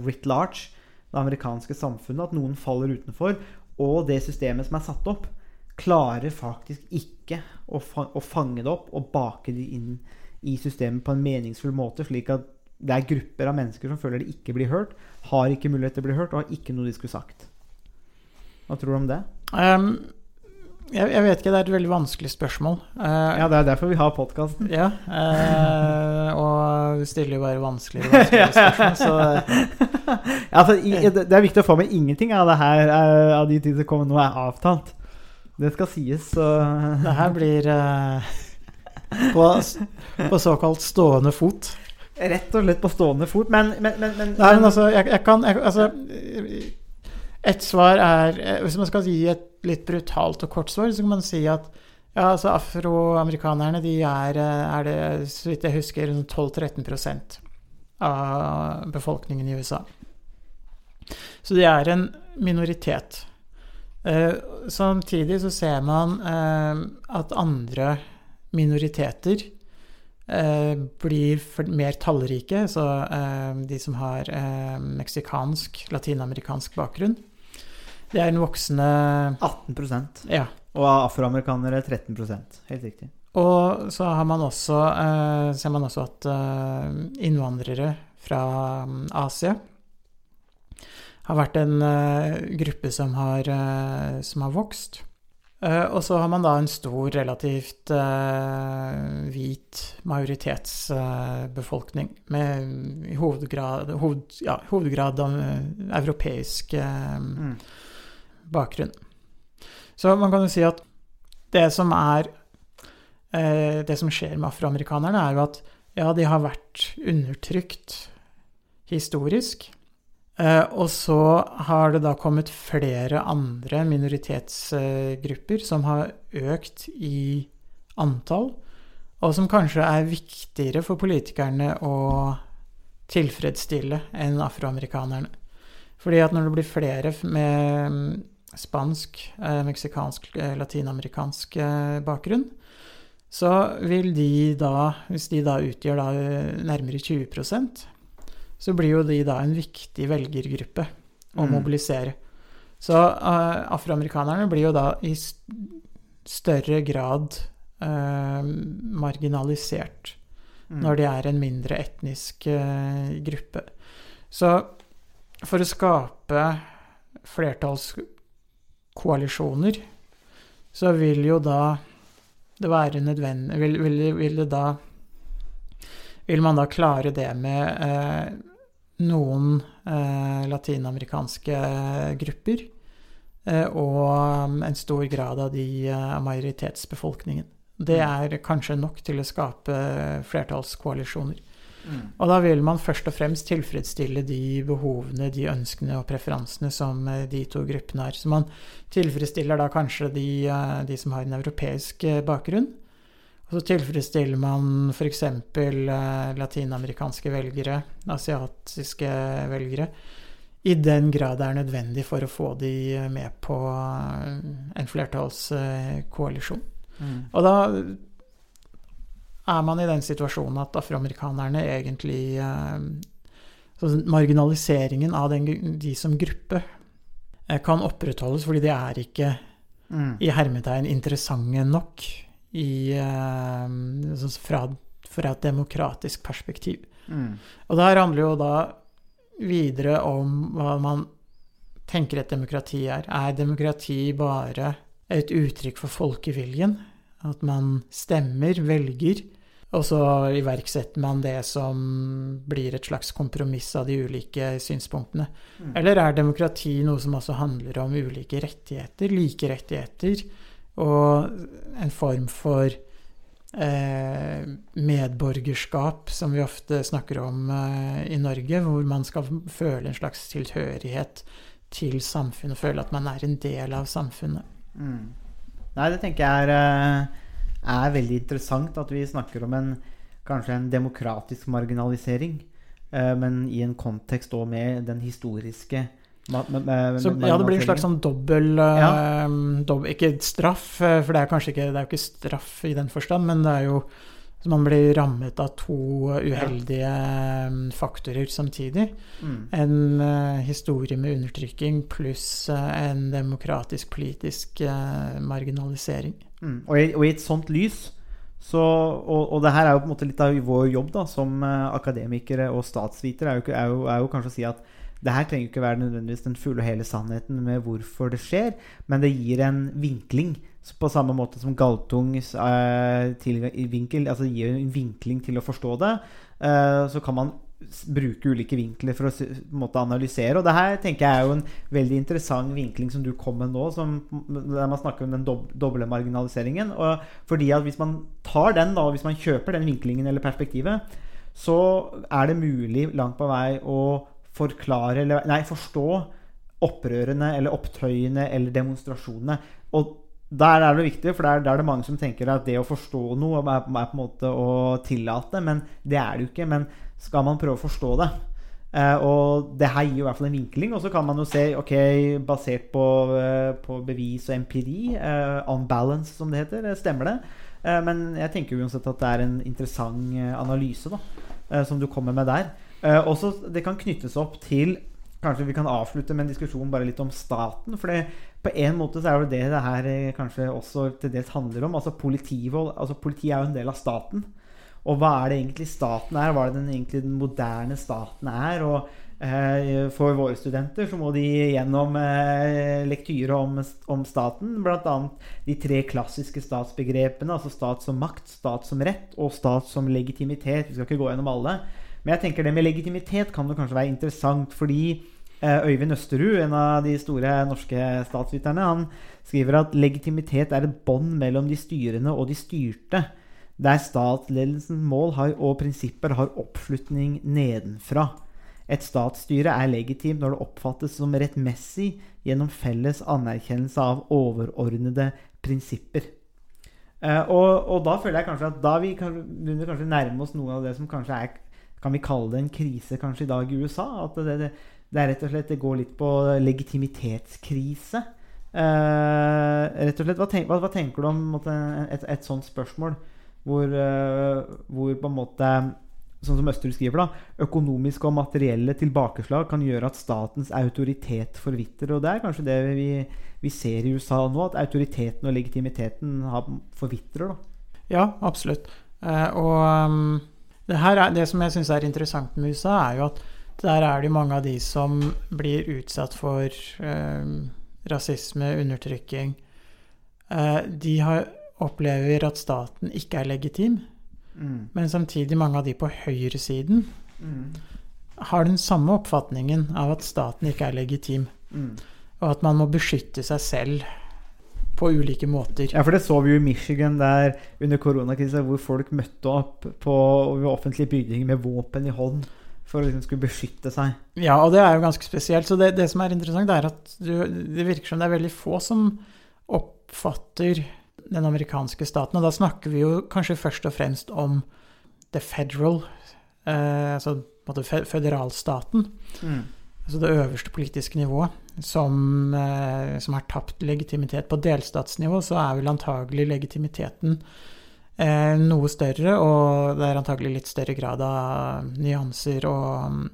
writ large, det amerikanske samfunnet, at noen faller utenfor. Og det systemet som er satt opp, klarer faktisk ikke å, fa å fange det opp og bake det inn i systemet på en meningsfull måte, slik at det er grupper av mennesker som føler de ikke blir hørt, har ikke mulighet til å bli hørt, og har ikke noe de skulle sagt. Hva tror du om det? Ehm, jeg, jeg vet ikke, det er et veldig vanskelig spørsmål. Uh, Ja, det er derfor vi har podkasten. Ja, uh, og du stiller jo bare vanskeligere vanskeligere spørsmål, så Ja, altså, det er viktig å få med ingenting av det her eh, av de ting som kommer nå, er avtalt. Det skal sies, så det her blir uh, på, på såkalt stående fot. Rett og slett på stående fot. Men, men, men, men, Nei, men altså, jeg, jeg kan jeg, Altså, et svar er Hvis man skal gi et litt brutalt og kort svar, så kan man si at ja, altså afroamerikanerne de er, eh, er det, så vidt jeg husker, 12-13% av befolkningen i USA. Så de er en minoritet. Eh, samtidig så ser man eh, at andre minoriteter eh, blir mer tallrike. Så eh, de som har meksikansk, latinamerikansk bakgrunn. Det er en voksende 18% Ja. Og afroamerikanere 13% Helt riktig. Og så har man også, eh, ser man også at eh, innvandrere fra mm, Asia har vært en eh, gruppe som har, som har vokst. Og så har man da en stor, relativt hvit majoritetsbefolkning med i hovedgrad, hoved, ja, hovedgrad av europeisk eh, Mm. Bakgrunn. Så man kan jo si at det som er eh, Det som skjer med afroamerikanerne, er jo at ja, de har vært undertrykt historisk. Eh, og så har det da kommet flere andre minoritetsgrupper som har økt i antall, og som kanskje er viktigere for politikerne å tilfredsstille enn afroamerikanerne. Fordi at når det blir flere med spansk, eh, meksikansk, eh, latinamerikansk eh, bakgrunn, så vil de da, hvis de da utgjør da nærmere 20% så blir jo de da en viktig velgergruppe å Mm. mobilisere. Så eh, afroamerikanerne blir jo da i større grad eh, marginalisert Mm. når de er en mindre etnisk eh, gruppe. Så for å skape flertallskoalisjoner, så vil jo da det være nødvendig vil, vil, vil det da Vil man da klare det med eh, noen eh, latinamerikanske grupper eh, og en stor grad av de eh, majoritetsbefolkningen. Det er kanskje nok til å skape flertallskoalisjoner. Mm. Og da vil man først og fremst tilfredsstille de behovene, de ønskene og preferansene som eh, de to gruppene har. Så man tilfredsstiller da kanskje de, eh, de som har en europeisk eh, bakgrunn. Og så tilfredsstiller man f.eks. latinamerikanske velgere, asiatiske velgere, i den grad det er nødvendig for å få de med på en flertallskoalisjon. Mm. Og da er man i den situasjonen at afroamerikanerne egentlig eh, så Marginaliseringen av den, de som gruppe eh, kan opprettholdes fordi de er ikke Mm. i hermetegn interessante nok i, eh, så fra, fra et demokratisk perspektiv. Mm. Og det her handler jo da videre om hva man tenker et demokrati er. Er demokrati bare et uttrykk for folkeviljen? At man stemmer, velger, og så iverksetter man det som blir et slags kompromiss av de ulike synspunktene? Mm. Eller er demokrati noe som også handler om ulike rettigheter, like rettigheter, og en form for eh, medborgerskap, som vi ofte snakker om eh, i Norge, hvor man skal føle en slags tilhørighet til samfunnet, føle at man er en del av samfunnet. Mm. Nei, det tenker jeg er, eh, er veldig interessant at vi snakker om en kanskje en demokratisk marginalisering, eh, men i en kontekst òg med den historiske Så ja, det blir en slags sånn dobbel, Ja. eh, dobb- Ikke straff, eh, for det er kanskje ikke, det er jo ikke straff i den forstand, men det er jo så man blir rammet av to uheldige eh, faktorer samtidig. mm. En uh, historie med undertrykking pluss uh, en demokratisk, politisk uh, marginalisering. Mm. Og, i, og i et sånt lys Så, og, og det her er jo på en måte litt av vår jobb da, som akademikere og statsvitere, er jo, er, jo, er jo kanskje å si at det her trenger ikke være nødvendigvis den fulle og hele sannheten med hvorfor det skjer, men det gir en vinkling. På samme måte som Galtungs eh, vinkel, altså gir en vinkling til å forstå det, eh, så kan man bruke ulike vinkler for å måte analysere. Og det her tenker jeg er jo en veldig interessant vinkling som du kom med nå, som, der man snakker om den dob doble marginaliseringen. Og fordi at hvis man tar den, da, og hvis man kjøper den vinklingen eller perspektivet, så er det mulig langt på vei å forklare eller Nei, forstå opprørene eller opptøyene eller demonstrasjonene. Og der er det viktig, for der, der er det mange som tenker at det å forstå noe er, er på en måte å tillate, men det er det jo ikke. Men skal man prøve å forstå det? Eh, og det her gir jo i hvert fall en vinkling. Og så kan man jo se, ok, basert på, eh, på bevis og empiri, eh, on balance som det heter, eh, stemmer det? Eh, men jeg tenker uansett at det er en interessant eh, analyse da, som du kommer med der. Eh, også Det kan knyttes opp til Kanskje vi kan avslutte med en diskusjon bare litt om staten. For det, på en måte så er det det det her eh, kanskje også til dels handler om. Altså Politivold altså Politiet er jo en del av staten. Og hva er det egentlig staten er? Hva er det den, egentlig den moderne staten er? Og eh, for våre studenter så må de gjennom eh, lektyre om, om staten. Bl.a. de tre klassiske statsbegrepene. Altså stat som makt, stat som rett og stat som legitimitet. Vi skal ikke gå gjennom alle. Men jeg tenker det med legitimitet kan jo kanskje være interessant, fordi Øyvind Østerud, en av de store norske statsviterne, han skriver at legitimitet er et bånd mellom de styrende og de styrte, der statsledelsens mål har, og prinsipper har oppslutning nedenfra. Et statsstyre er legitimt når det oppfattes som rettmessig gjennom felles anerkjennelse av overordnede prinsipper. Eh, og, og da føler jeg kanskje at da vi begynner kanskje nærme oss noe av det som kanskje er Kan vi kalle det en krise kanskje i dag i USA? At det, det, det er rett og slett Det går litt på legitimitetskrise. Uh, rett og slett, hva, tenk, hva, hva tenker du om måtte, et, et sånt spørsmål? Hvor, uh, hvor på en måte Sånn som Østerud skriver, da. Økonomiske og materielle tilbakeslag kan gjøre at statens autoritet forvitrer. Og det er kanskje det vi, vi ser i USA nå, at autoriteten og legitimiteten forvitrer. Ja, absolutt. Uh, og um, det, her er, det som jeg syns er interessant med USA, er jo at der er det mange av de som blir utsatt for eh, rasisme, undertrykking. Eh, de har, opplever at staten ikke er legitim, Mm. men samtidig mange av de på høyresiden har den samme oppfatningen av at staten ikke er legitim, Mm. og at man må beskytte seg selv på ulike måter. Ja, for det så vi jo i Michigan der under koronakrisa, hvor folk møtte opp på offentlige bygninger med våpen i hånd for å liksom skulle beskytte seg. Ja, og det er jo ganske spesielt. Så det, det som er interessant, er at du, det virker som det er veldig få som oppfatter den amerikanske staten. Og da snakker vi jo kanskje først og fremst om the federal, eh, altså på en måte føderalstaten. Mm. Altså det øverste politiske nivået, som, eh, som har tapt legitimitet. På delstatsnivå så er vel antagelig legitimiteten noe større, og det er antagelig litt større grad av nyanser og mm,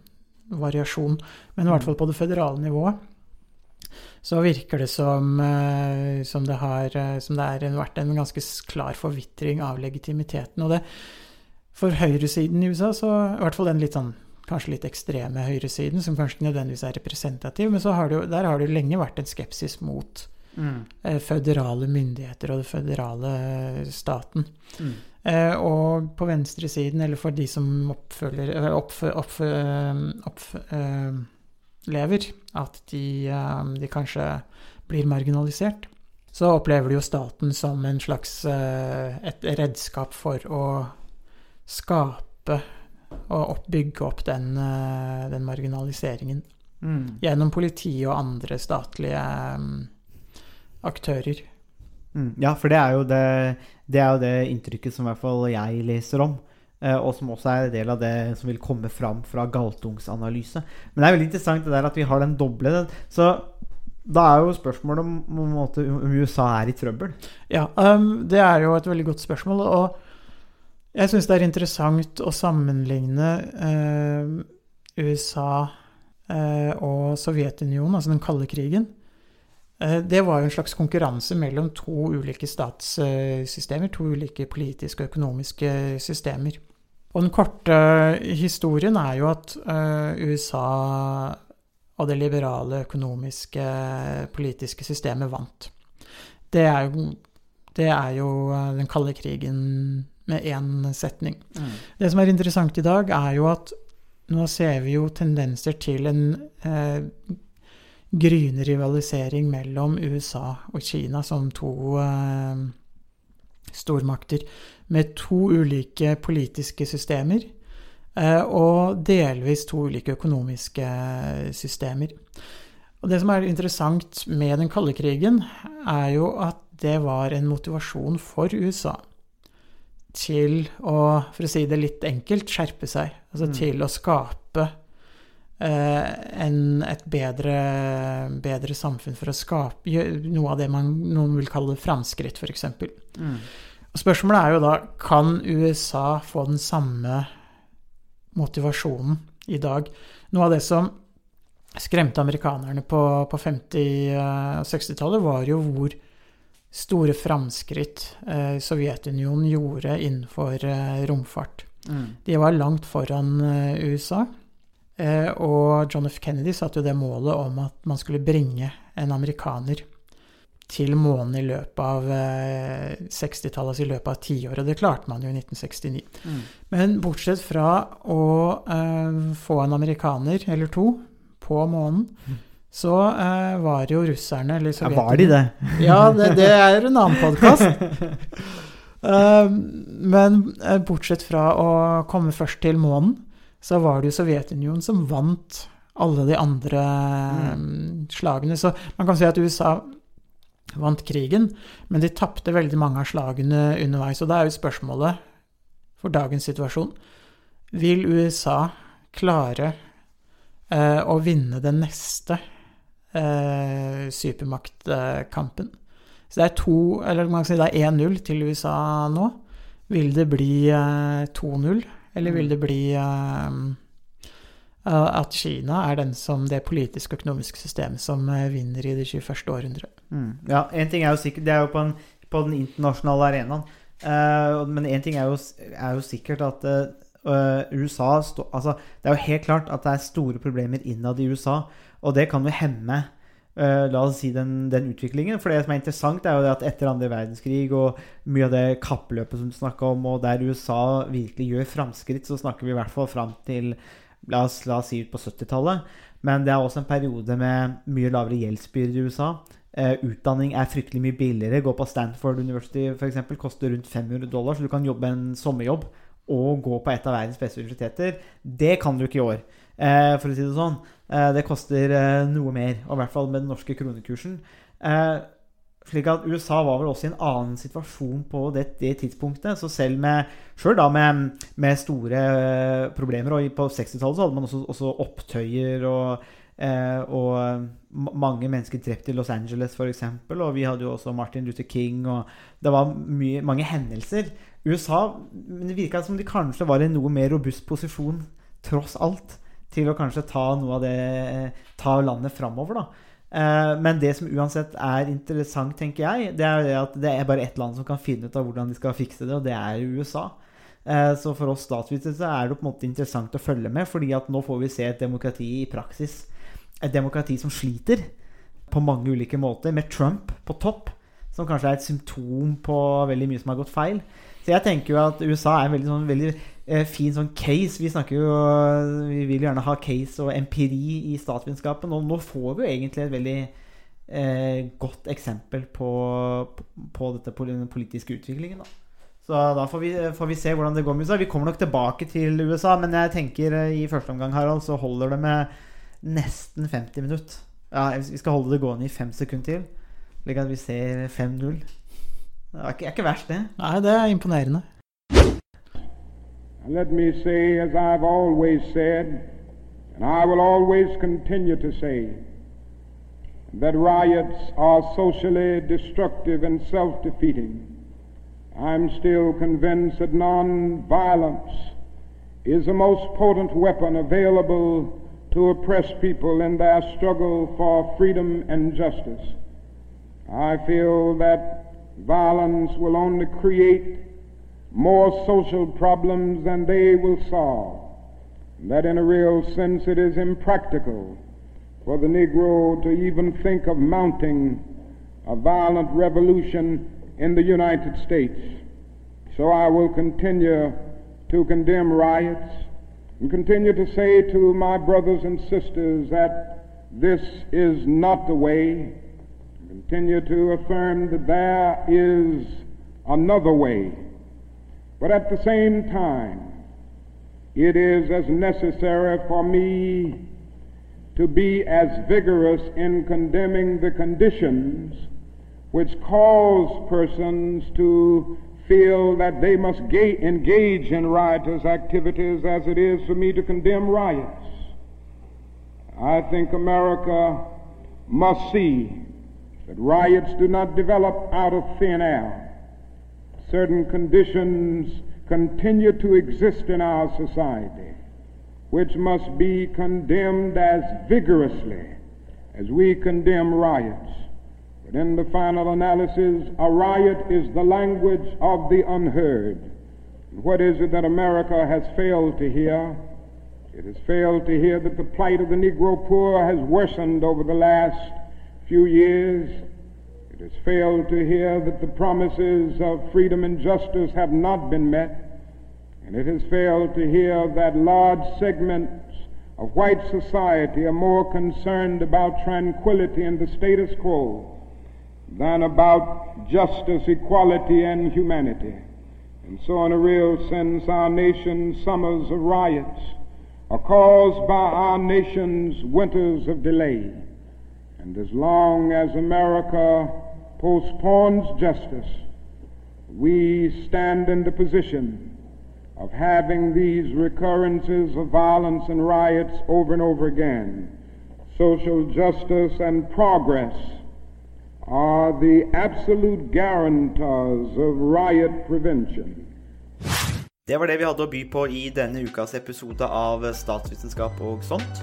variasjon. Men i hvert fall på det føderale nivået så virker det som, eh, som, det, har, eh, som det er vært en ganske klar forvitring av legitimiteten. Og det, for høyresiden i USA, så i hvert fall den litt sånn kanskje litt ekstreme høyresiden, som kanskje ikke nødvendigvis er representativ, men så har det der har det lenge vært en skepsis mot Mm. eh, føderale myndigheter og det føderale eh, staten. Mm. Eh, og på venstresiden, eller for de som oppfølger eller oppf, oppf, oppf, eh, at de, eh, de kanskje blir marginalisert, så opplever de jo staten som en slags eh, et redskap for å skape og bygge opp den, eh, den marginaliseringen Mm. gjennom politi og andre statlige eh, aktører. Mm. Ja, for det er, jo det, det er jo det inntrykket som i hvert fall jeg leser om. eh, Og som også er en del av det som vil komme fram fra Galtungs analyse. Men det er veldig interessant det der at vi har den doble. Så da er jo spørsmålet om, om, om USA er i trøbbel. Ja, um, det er jo et veldig godt spørsmål. Og jeg syns det er interessant å sammenligne uh, USA uh, og Sovjetunionen, altså den kalde krigen. Eh, Det var jo en slags konkurranse mellom to ulike statssystemer, to ulike politiske og økonomiske systemer. Og den korte historien er jo at eh, USA og det liberale økonomiske politiske systemet vant. Det er jo, det er jo eh, den kalde krigen med én setning. Det som er interessant i dag, er jo at nå ser vi jo tendenser til en eh, gryende rivalisering mellom USA og Kina som to eh, stormakter med to ulike politiske systemer. eh, Og delvis to ulike økonomiske systemer. Og Det som er interessant med den kalde krigen, er jo at det var en motivasjon for USA til å, for å si det litt enkelt, skjerpe seg. Altså til å skape en, et bedre, bedre samfunn for å skape noe av det man, noen vil kalle framskritt, f.eks. Mm. Spørsmålet er jo da kan USA få den samme motivasjonen i dag. Noe av det som skremte amerikanerne på, på 50- og 60-tallet, var jo hvor store framskritt eh, Sovjetunionen gjorde innenfor eh, romfart. De var langt foran eh, USA. Eh, og John F. Kennedy satte jo det målet om at man skulle bringe en amerikaner til månen i løpet av eh, 60-tallet, altså i løpet av tiåret. Det klarte man jo i 1969. Men bortsett fra å eh, få en amerikaner eller to på månen, så eh, var jo russerne eller Ja, var de det? ja, det, det er en annen podkast. men eh, bortsett fra å komme først til månen, så var det jo Sovjetunionen som vant alle de andre mm, slagene. Så man kan si at USA vant krigen, men de tapte veldig mange av slagene underveis. Og da er jo spørsmålet for dagens situasjon Vil USA klare eh, å vinne den neste eh, supermaktkampen? Så det er to, eller man kan si det er 1-0 til USA nå. Vil det bli eh, 2-0, eller vil det bli eh, at Kina er den som det politiske og økonomiske systemet som eh, vinner i det 21. århundret? Mm. Ja, en ting er jo sikkert Det er jo på, en, på den internasjonale arenaen. Uh, men én ting er jo, er jo sikkert at uh, USA stå, altså, Det er jo helt klart at det er store problemer innad i USA, og det kan jo hemme eh, la oss si den, den utviklingen. For det som er interessant, er jo at etter andre verdenskrig og mye av det kappløpet som du snakka om, og der USA virkelig gjør framskritt, så snakker vi i hvert fall fram til la oss, la oss si ut på 70-tallet. Men det er også en periode med mye lavere gjeldsbyrde i USA. Uh, utdanning er fryktelig mye billigere. Gå på Stanford University eksempel, koster rundt 500 dollar, så du kan jobbe en sommerjobb og gå på et av verdens beste universiteter. Det kan du ikke i år, uh, for å si det sånn. Eh, det koster eh, noe mer, og i hvert fall med den norske kronekursen. Eh, slik at USA var vel også i en annen situasjon på det, det tidspunktet. Så selv med, selv da med, med store problemer, og på 60-tallet så hadde man også, også opptøyer og, og mange mennesker drept i Los Angeles f.eks. Og vi hadde jo også Martin Luther King, og det var mye, mange hendelser. USA men det virka som de kanskje var i en noe mer robust posisjon, tross alt, til å kanskje ta noe av det Ta landet framover, da. Eh, Men det som uansett er interessant, tenker jeg, det er at det er bare ett land som kan finne ut av hvordan de skal fikse det, og det er USA. Eh, Så for oss statsvitere er det på en måte interessant å følge med, fordi at nå får vi se et demokrati i praksis. Et demokrati som sliter på mange ulike måter, med Trump på topp, som kanskje er et symptom på veldig mye som har gått feil. Så jeg tenker jo at USA er en veldig, sånn, veldig fin sånn case. Vi snakker jo Vi vil gjerne ha case og empiri i statsvitenskapen, og nå får vi jo egentlig et veldig eh, godt eksempel på, på dette, den politiske utviklingen. Da. Så da får vi, får vi se hvordan det går med USA. Vi kommer nok tilbake til USA, men jeg tenker eh, i første omgang Harald, så holder det med nesten 50 minutter. Ja, vi skal holde det gående i fem sekunder til, slik at vi ser 5-0. Det er ikke, er ikke verst, det. Nei, det er imponerende. And let me say, as I've always said, and I will always continue to say, that riots are socially destructive and self defeating. I'm still convinced that non-violence is the most potent weapon available to oppress people in their struggle for freedom and justice. I feel that violence will only create more social problems than they will solve. That in a real sense it is impractical for the Negro to even think of mounting a violent revolution in the United States. So I will continue to condemn riots and continue to say to my brothers and sisters that this is not the way. Continue to affirm that there is another way. But at the same time, it is as necessary for me to be as vigorous in condemning the conditions which cause persons to feel that they must ga- engage in riotous activities as it is for me to condemn riots. I think America must see that riots do not develop out of thin air. Certain conditions continue to exist in our society which must be condemned as vigorously as we condemn riots. But in the final analysis, a riot is the language of the unheard. And what is it that America has failed to hear? It has failed to hear that the plight of the Negro poor has worsened over the last few years. Has failed to hear that the promises of freedom and justice have not been met. And it has failed to hear that large segments of white society are more concerned about tranquility and the status quo than about justice, equality, and humanity. And so, in a real sense, our nation's summers of riots are caused by our nation's winters of delay. And as long as America postpones justice, we stand in the position of having these recurrences of violence and riots over and over again. Social justice and progress are the absolute guarantors of riot prevention. Det var det vi hadde å by på i denne ukas episode av Statsvitenskap og sånt.